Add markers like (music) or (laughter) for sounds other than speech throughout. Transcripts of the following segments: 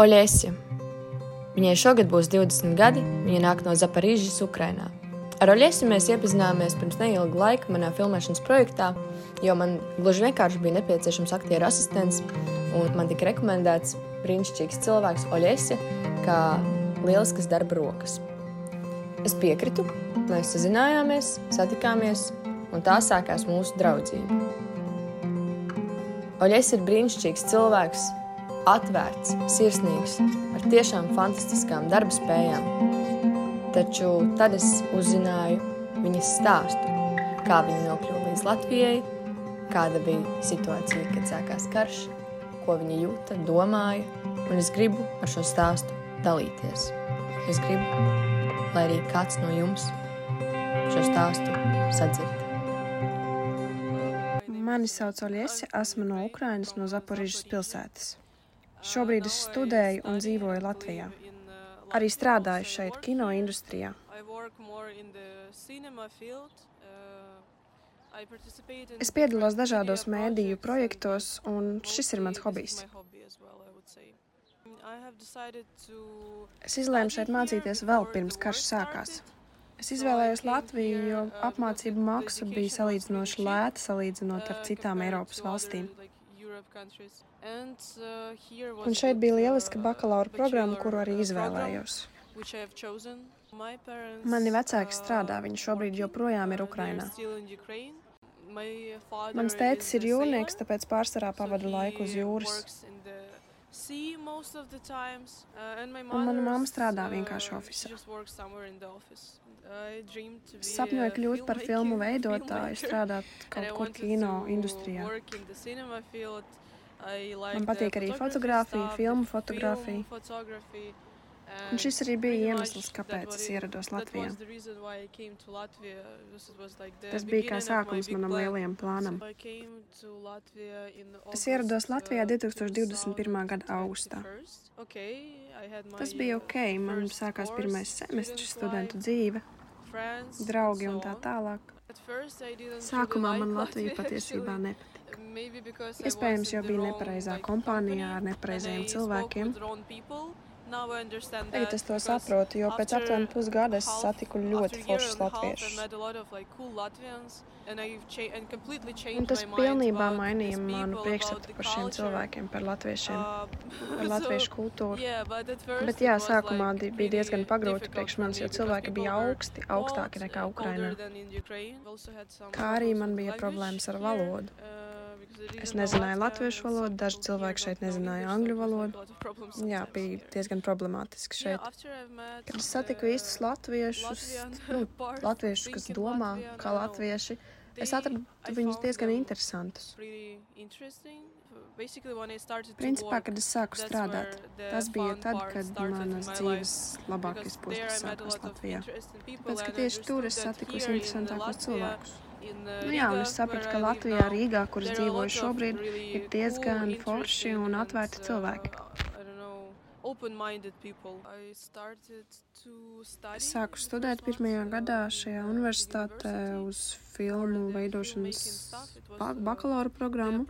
Oļēsja. Viņai šogad būs 20 gadi, viņa nāk no Zaparīžas, Ukrainā. Ar Oļēsu mēs iepazināmies pirms neilga laika manā filmēšanas projektā, jo man gluži vienkārši bija nepieciešams aktieru asistents, un man tika rekomendēts brīnišķīgs cilvēks Oļēsja, kā lieliskas darba rokas. Es piekrītu, mēs sazinājāmies, satikāmies, un tā sākās mūsu draudzība. Oļēs ir brīnišķīgs cilvēks, atvērts, sirsnīgs, ar tiešām fantastiskām darba spējām. Taču tad es uzzināju viņas stāstu, kā viņa nokļuva līdz Latvijai, kāda bija situācija, kad sākās karš, ko viņa jūta, domāja, un es gribu ar šo stāstu dalīties. Es gribu, lai arī kāds no jums šo stāstu sadzird. Mani sauc Oļiesi, esmu no Ukrainas, no Zaporižas pilsētas. Šobrīd es studēju un dzīvoju Latvijā. Arī strādāju šeit, kino industrijā. Es piedalos dažādos mēdīju projektos, un šis ir mans hobijs. Es izlēmu šeit mācīties vēl pirms karš sākās. Es izvēlējos Latviju, jo apmācību maksa bija salīdzinoši lēta salīdzinot ar citām Eiropas valstīm. Un šeit bija lieliska bakalaura programma, kuru arī izvēlējos. Mani vecāki strādā, viņi šobrīd joprojām ir Ukrainā. Mans tētis ir jūrnieks, tāpēc pārsvarā pavada laiku uz jūras. Un mana mamma strādā vienkārši oficiālā. Sapņoju kļūt par filmu (laughs) veidotāju, strādāt kaut kur kino industrijā. Man patīk arī fotografija, filmu fotografija. Un šis arī bija iemesls, kāpēc es ierados Latvijā. Tas bija kā sākums manam lielajam plānam. Es ierados Latvijā 2021. gada augustā. Tas bija ok, man sākās pirmais semestris studentu dzīve, draugi un tā tālāk. Sākumā man Latvija patiesībā nepatika. Iespējams, jo bija nepareizā kompānijā ar nepareizajiem cilvēkiem. Tagad es to saprotu, jo pēc aptuveni pusgada es satiku ļoti foršus latviešus. Un tas pilnībā mainīja manu priekšstatu par šiem cilvēkiem, par latviešiem, (laughs) par (laughs) latviešu kultūru. Bet jā, sākumā bija diezgan pagrūti priekš manis, jo cilvēki bija augsti, augstāki nekā Ukrainā. Kā arī man bija problēmas ar valodu. Es nezināju latviešu valodu, daži cilvēki šeit nezināja angļu valodu. Jā, bija diezgan problemātiski šeit. Kad es satiku īstus latviešus, nu, latviešus, kas domā kā latvieši, es atradu viņus diezgan interesantus. Principā, kad es sāku strādāt, tas bija tad, kad manas dzīves labākais posms sākās Latvijā. Pēc, ka tieši tur es satiku visinteresantākos cilvēkus. Nu jā, un es sapratu, ka Latvijā, Rīgā, kur es dzīvoju šobrīd, ir diezgan forši un atvērti cilvēki. Es sāku studēt pirmajā gadā šajā universitātē uz filmu veidošanas bakalaura programmu.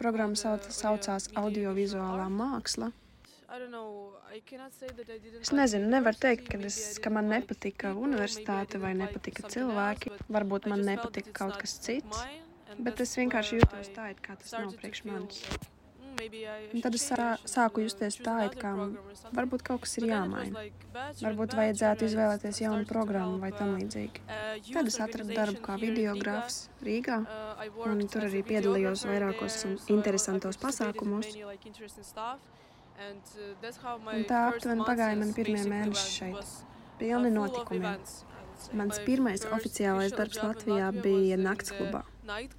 Programma sauc, saucās audiovizuālā māksla. Es nezinu, nevaru teikt, ka, es, ka man nepatika universitāte vai nepatika cilvēki. Varbūt man nepatika kaut kas cits, bet es vienkārši jūtos tā, it kā tas nav priekš manis. Un tad es sā, sāku justies tā, it kā varbūt kaut kas ir jāmaina. Varbūt vajadzētu izvēlēties jaunu programmu vai tam līdzīgi. Tad es atradu darbu kā videogrāfs Rīgā, un tur arī piedalījos vairākos interesantos pasākumos. Un tā aptuveni pagāja man pirmie mēneši šeit, pilni notikumiem. Mans pirmais oficiālais darbs Latvijā bija naktsklubā,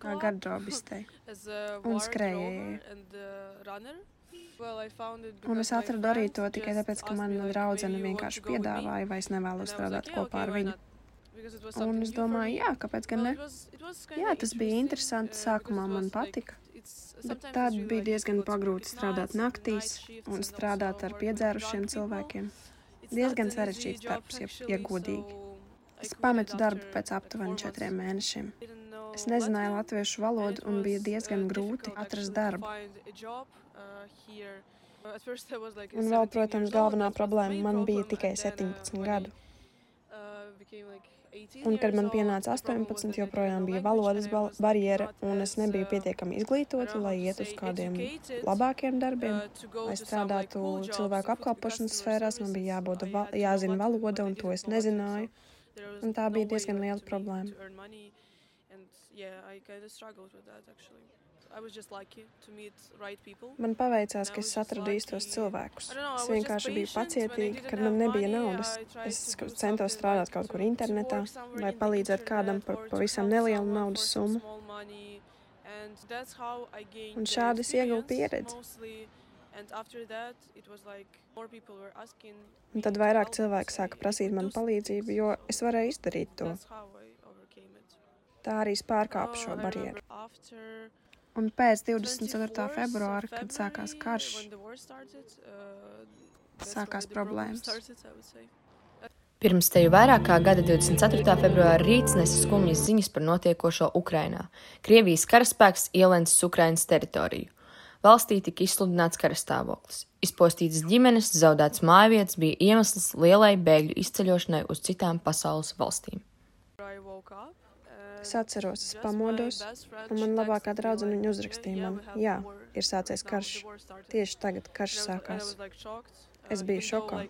gardrobistei (laughs) un skrējēji. Un es atradu arī to tikai tāpēc, ka mana draudzene vienkārši piedāvāja, vai es nevēlos strādāt kopā ar viņu. Un es domāju, jā, kāpēc gan ne? Jā, tas bija interesanti, sākumā man patika. Bet tad bija diezgan pagrūti strādāt naktīs un strādāt ar piedzērušiem cilvēkiem. Diezgan sarežģīts darbs, ja, ja godīgi. Es pametu darbu pēc aptuveni četriem mēnešiem. Es nezināju latviešu valodu un bija diezgan grūti atrast darbu. Un vēl, protams, galvenā problēma man bija tikai 17 gadu. Un, kad man pienāca 18, joprojām bija valodas barjera, un es nebiju pietiekami izglītota, lai iet uz kādiem labākiem darbiem, lai strādātu cilvēku apkalpošanas sfērās. Man bija jābūt, jāzina valoda, un to es nezināju. Un tā bija diezgan liela problēma. Man paveicās, ka es atradu īstos cilvēkus. Es vienkārši biju pacietīga, kad man nebija naudas. Es centos strādāt kaut kur internetā vai palīdzēt kādam par pavisam nelielu naudas summu. Un šādi es ieguvu pieredzi. Un tad vairāk cilvēki sāka prasīt man palīdzību, jo es varēju izdarīt to. Tā arī es pārkāpu šo barjeru. Un pēc 24. februāra, kad sākās karš, sākās problēmas. Pirms teju vairāk kā gada 24. februāra rīts nesa skumjas ziņas par notiekošo Ukrainā. Krievijas karaspēks ielencis Ukrainas teritoriju. Valstī tika izsludināts karastāvoklis. Izpostītas ģimenes, zaudēts mājvietas bija iemesls lielai bēgļu izceļošanai uz citām pasaules valstīm. Es atceros, es pamodos, un man labākā draudzene viņa uzrakstīja man, jā, ir sācies karš. Tieši tagad karš sākās. Es biju šokā,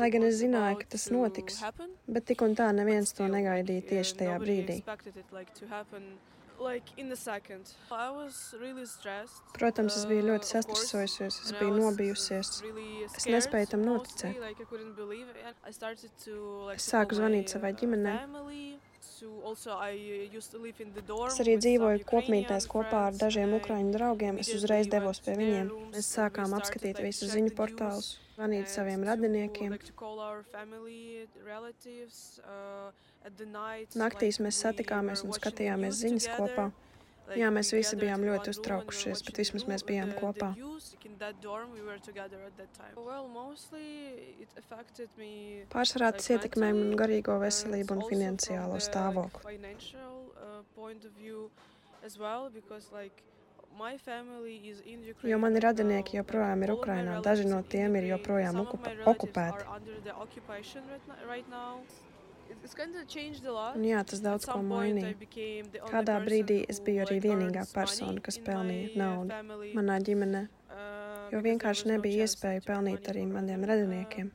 lai gan es zināju, ka tas notiks, bet tik un tā neviens to negaidīja tieši tajā brīdī. Protams, es biju ļoti sastrasojusies, es biju nobijusies. Es nespēju tam noticēt. Es sāku zvanīt savai ģimenei. Es arī dzīvoju kopmītnēs kopā ar dažiem ukraiņu draugiem. Es uzreiz devos pie viņiem. Mēs sākām apskatīt visus ziņu portālus, zvanīt saviem radiniekiem. Naktīs mēs satikāmies un skatījāmies ziņas kopā. Jā, mēs visi bijām ļoti uztraukušies, bet vismaz mēs bijām kopā. Pārsvarā tas ietekmēja manu garīgo veselību un finansiālo stāvokli. Jo mani radinieki joprojām ir Ukrainā, daži no tiem ir joprojām okupēti. Un jā, tas daudz ko mainīja. Kādā brīdī es biju arī vienīgā persona, kas pelnīja naudu. manā ģimenē jo vienkārši nebija iespēja pelnīt arī maniem radiniekiem.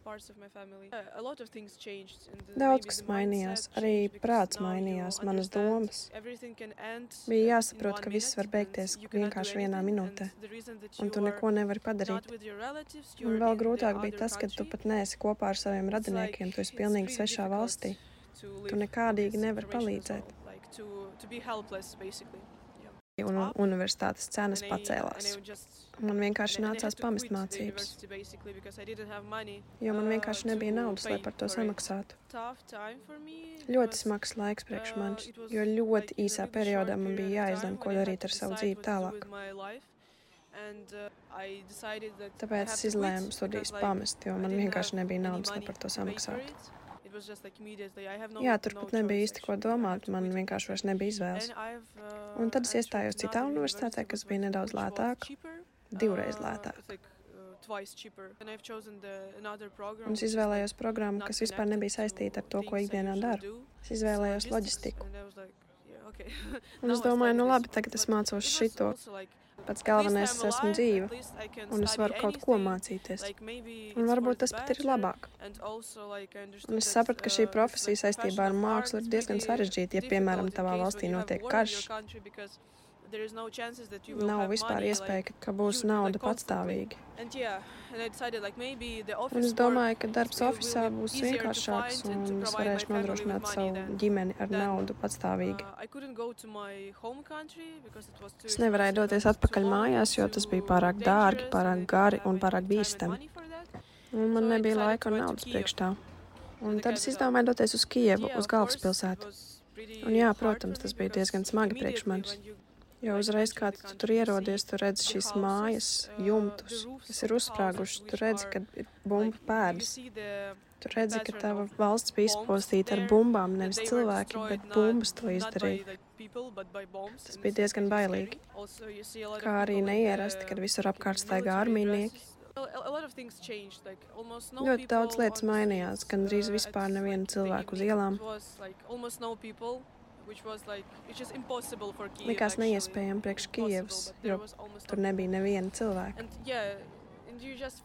Daudz kas mainījās, arī prāts mainījās, manas domas. Bija jāsaprot, ka viss var beigties vienkārši vienā minūtē, un tu neko nevari padarīt. Un vēl grūtāk bija tas, ka tu pat neesi kopā ar saviem radiniekiem, tu esi pilnīgi svešā valstī. Tu nekādīgi nevari palīdzēt un universitātes cenas pacēlās. Man vienkārši nācās pamest mācības, jo man vienkārši nebija naudas, lai par to samaksātu. Ļoti smags laiks priekš manis, jo ļoti īsā periodā man bija jāizlem, ko darīt ar savu dzīvi tālāk. Tāpēc es izlēmu studijas pamest, jo man vienkārši nebija naudas, lai par to samaksātu. Jā, tur pat nebija īsti ko domāt, man vienkārši vairs nebija izvēles. Un tad es iestājos citā universitātē, kas bija nedaudz lētāka, divreiz lētāka. Un es izvēlējos programmu, kas vispār nebija saistīta ar to, ko ikdienā daru. Es izvēlējos loģistiku. (laughs) Un es domāju, nu labi, tagad es mācos šito. Pats galvenais es esmu dzīva, un es varu kaut ko mācīties. Un varbūt tas pat ir labāk. Un es sapratu, ka šī profesija saistībā ar mākslu ir diezgan sarežģīta, ja, piemēram, tavā valstī notiek karš. Nav vispār iespēja, ka, ka būs nauda patstāvīgi. Un es domāju, ka darbs oficiālā būs vienkāršāks un es varēšu nodrošināt savu ģimeni ar naudu patstāvīgi. Es nevarēju doties atpakaļ mājās, jo tas bija pārāk dārgi, pārāk gari un pārāk bīstami. Un man nebija laika un naudas priekš tā. Un tad es izdomāju doties uz Kievu, uz galvaspilsētu. Un jā, protams, tas bija diezgan smagi priekš manis. Jo uzreiz, kad tu tur ierodies, tu redzi šīs mājas, jumtus, kas ir uzsprāguši. Tu redzi, ka ir bumbu pēdas. Tu redzi, ka tava valsts bija izpostīta ar bumbām, nevis cilvēki, bet bumbas to izdarīja. Tas bija diezgan bailīgi. Kā arī neierasti, kad visur apkārt staigā armīnieki. Ļoti daudz lietas mainījās, gan drīz vispār nevienu cilvēku uz ielām. Likās neiespējami priekš Kijevas, jo tur nebija neviena cilvēka.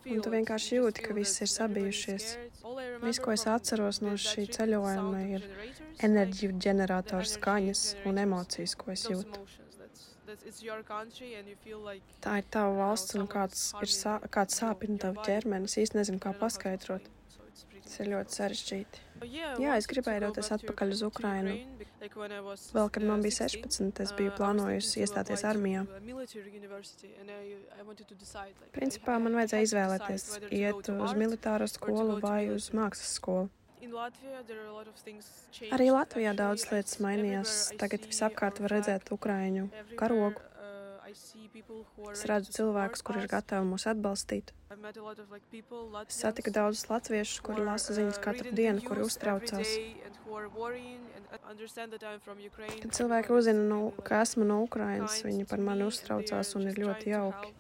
Un tu vienkārši jūti, ka viss ir sabijušies. Viss, ko es atceros no šī ceļojuma, ir enerģiju ģenerators skaņas un emocijas, ko es jūtu. Tā ir tava valsts un kāds, ir sā, kāds sāpina tavu ķermeni. Es īsti nezinu, kā paskaidrot. Tas ir ļoti sarežģīti. Jā, es gribēju doties atpakaļ uz Ukrajinu. Vēl, kad man bija 16, es biju plānojusi iestāties armijā. Principā man vajadzēja izvēlēties, iet uz militāro skolu vai uz mākslas skolu. Arī Latvijā daudz lietas mainījās. Tagad visapkārt var redzēt Ukraiņu karogu. Es redzu cilvēkus, kuri ir gatavi mūs atbalstīt. Es satiku daudzus latviešus, kuri lasa ziņas katru dienu, kuri uztraucās. Kad cilvēki uzzina, no, ka esmu no Ukrainas, viņi par mani uztraucās un ir ļoti jauki.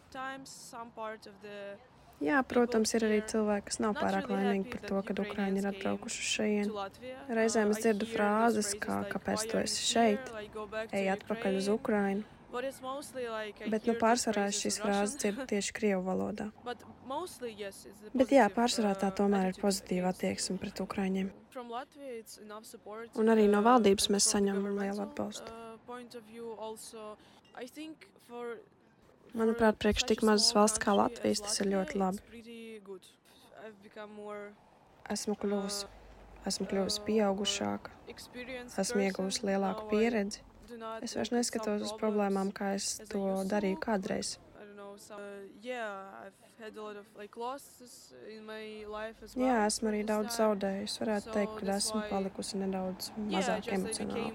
Jā, protams, ir arī cilvēki, kas nav pārāk laimīgi par to, ka Ukrāņi ir atbraukuši šeit. Reizēm es dzirdu frāzes, kā kāpēc tu esi šeit, ej atpakaļ uz Ukrajinu. Bet nu, pārsvarā šīs frāzes dzirdu (laughs) tieši krievu valodā. Bet jā, pārsvarā tā tomēr ir pozitīva attieksme pret ukrāņiem. Un arī no valdības mēs saņemam lielu atbalstu. Manuprāt, priekš tik mazas valsts kā Latvijas tas ir ļoti labi. Esmu kļuvusi, esmu kļuvusi pieaugušāka, esmu ieguvusi lielāku pieredzi Es vairs neskatos uz problēmām, kā es to darīju kādreiz. Jā, esmu arī daudz zaudējusi. Varētu teikt, ka esmu palikusi nedaudz mazāk emocionāli.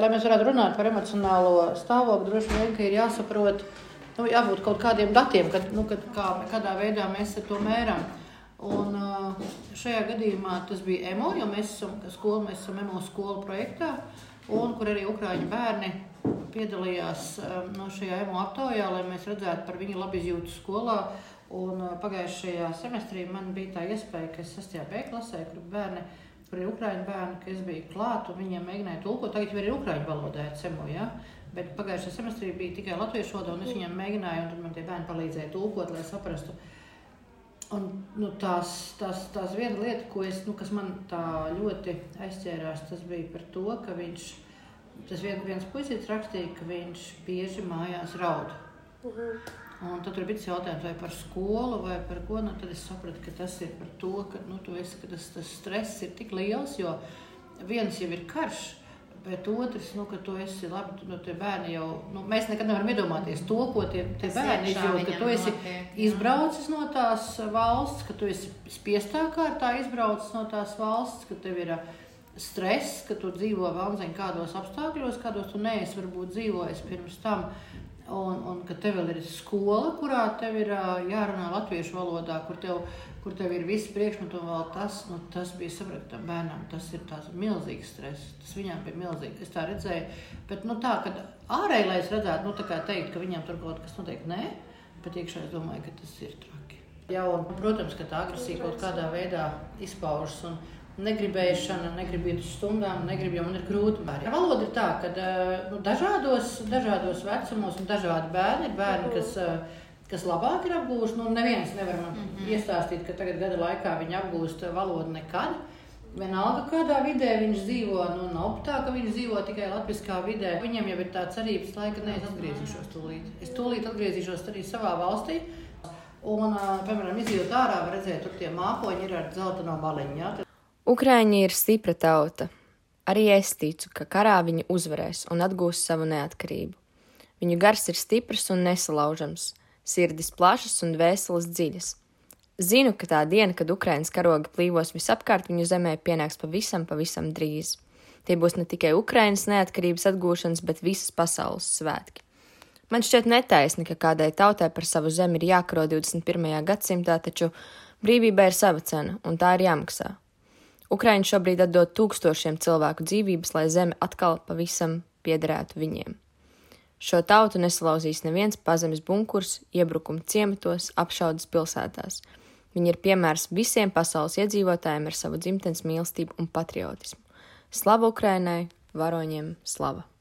Lai mēs varētu runāt par emocionālo stāvokli, droši vien ir jāsaprot, nu, jābūt kaut kādiem datiem, kad, nu, kad kā, kādā veidā mēs to mēram. Un šajā gadījumā tas bija EMO, jo mēs esam skola, mēs esam EMO skolu projektā, un kur arī Ukrāņu bērni piedalījās no šajā EMO aptaujā, lai mēs redzētu par viņu labizjūtu skolā. Un pagājušajā semestrī man bija tā iespēja, ka es 6. B klasē, kur bērni, kur ir Ukrāņu bērni, ka es biju klāt un viņiem mēģināju tulkot. Tagad jau ir Ukrāņu valodā, CEMO, ja? bet pagājušajā semestrī bija tikai latviešu valoda, un es viņiem mēģināju, un tad man tie bērni palīdzēja tulkot, lai saprastu. Un, nu, tās, tās, tās viena lieta, es, nu, kas man tā ļoti aizķērās, tas bija par to, ka viņš, tas vien, viens puisītis rakstīja, ka viņš bieži mājās raud. Uh mhm. -huh. Un tad tur bija jautājums, vai par skolu, vai par ko. Nu, tad es sapratu, ka tas ir par to, ka, nu, esi, ka tas, tas stress ir tik liels, jo viens jau ir karš, Bet otrs, nu, ka tu esi labi, nu, tie bērni jau, nu, mēs nekad nevaram iedomāties to, ko tie, tie Tas bērni izjūt, ka tu esi notiek, izbraucis no tās valsts, ka tu esi spiestā kārtā izbraucis no tās valsts, ka tev ir stress, ka tu dzīvo vēl nezinu kādos apstākļos, kādos tu neesi varbūt dzīvojis pirms tam. Un, un ka tev ir skola, kurā tev ir jārunā latviešu valodā, kur tev, kur tev ir viss priekšmets, un tas, nu, tas bija saprotam bērnam. Tas ir milzīgs stress. Tas viņam bija milzīgs. Es tā redzēju. Bet nu, tā, kad ārēji, lai es redzētu, nu, teikt, ka viņam tur kaut kas notiek, nē, bet iekšā es domāju, ka tas ir traki. Jā, un, protams, ka tā agresija kaut kādā veidā izpaužas. Un, negribēšana, negribu iet uz stundām, negribu, jo man ir grūti. Ja valoda ir tā, ka eh, nu, dažādos, dažādos vecumos un dažādi bērni ir bērni, kas, eh, kas labāk ir apgūši. Nu, neviens nevar man mm -hmm. iestāstīt, ka tagad gada laikā viņi apgūst valodu nekad. Vienalga, kādā vidē viņš dzīvo, nu, nav tā, ka viņš dzīvo tikai latviskā vidē. Viņam jau ir tā cerības, laika, ka ne, es atgriezīšos tūlīt. Es tūlīt atgriezīšos arī savā valstī. Un, eh, piemēram, izjūt ārā, redzēt, tur tie mākoņi ir ar zeltaino baliņu. Ja? Ukraiņi ir stipra tauta. Arī es ticu, ka karā viņi uzvarēs un atgūs savu neatkarību. Viņu gars ir stiprs un nesalaužams, sirdis plašas un dvēseles dziļas. Zinu, ka tā diena, kad Ukraiņas karogi plīvos visapkārt viņu zemē, pienāks pavisam, pavisam drīz. Tie būs ne tikai Ukraiņas neatkarības atgūšanas, bet visas pasaules svētki. Man šķiet netaisni, ka kādai tautai par savu zemi ir jākaro 21. gadsimtā, taču brīvībai ir sava cena, un tā ir jāmaksā. Ukraiņi šobrīd atdod tūkstošiem cilvēku dzīvības, lai zeme atkal pavisam piederētu viņiem. Šo tautu nesalauzīs neviens pazemes bunkurs, iebrukumi ciematos, apšaudas pilsētās. Viņi ir piemērs visiem pasaules iedzīvotājiem ar savu dzimtenes mīlestību un patriotismu. Slava Ukrainai, varoņiem slava!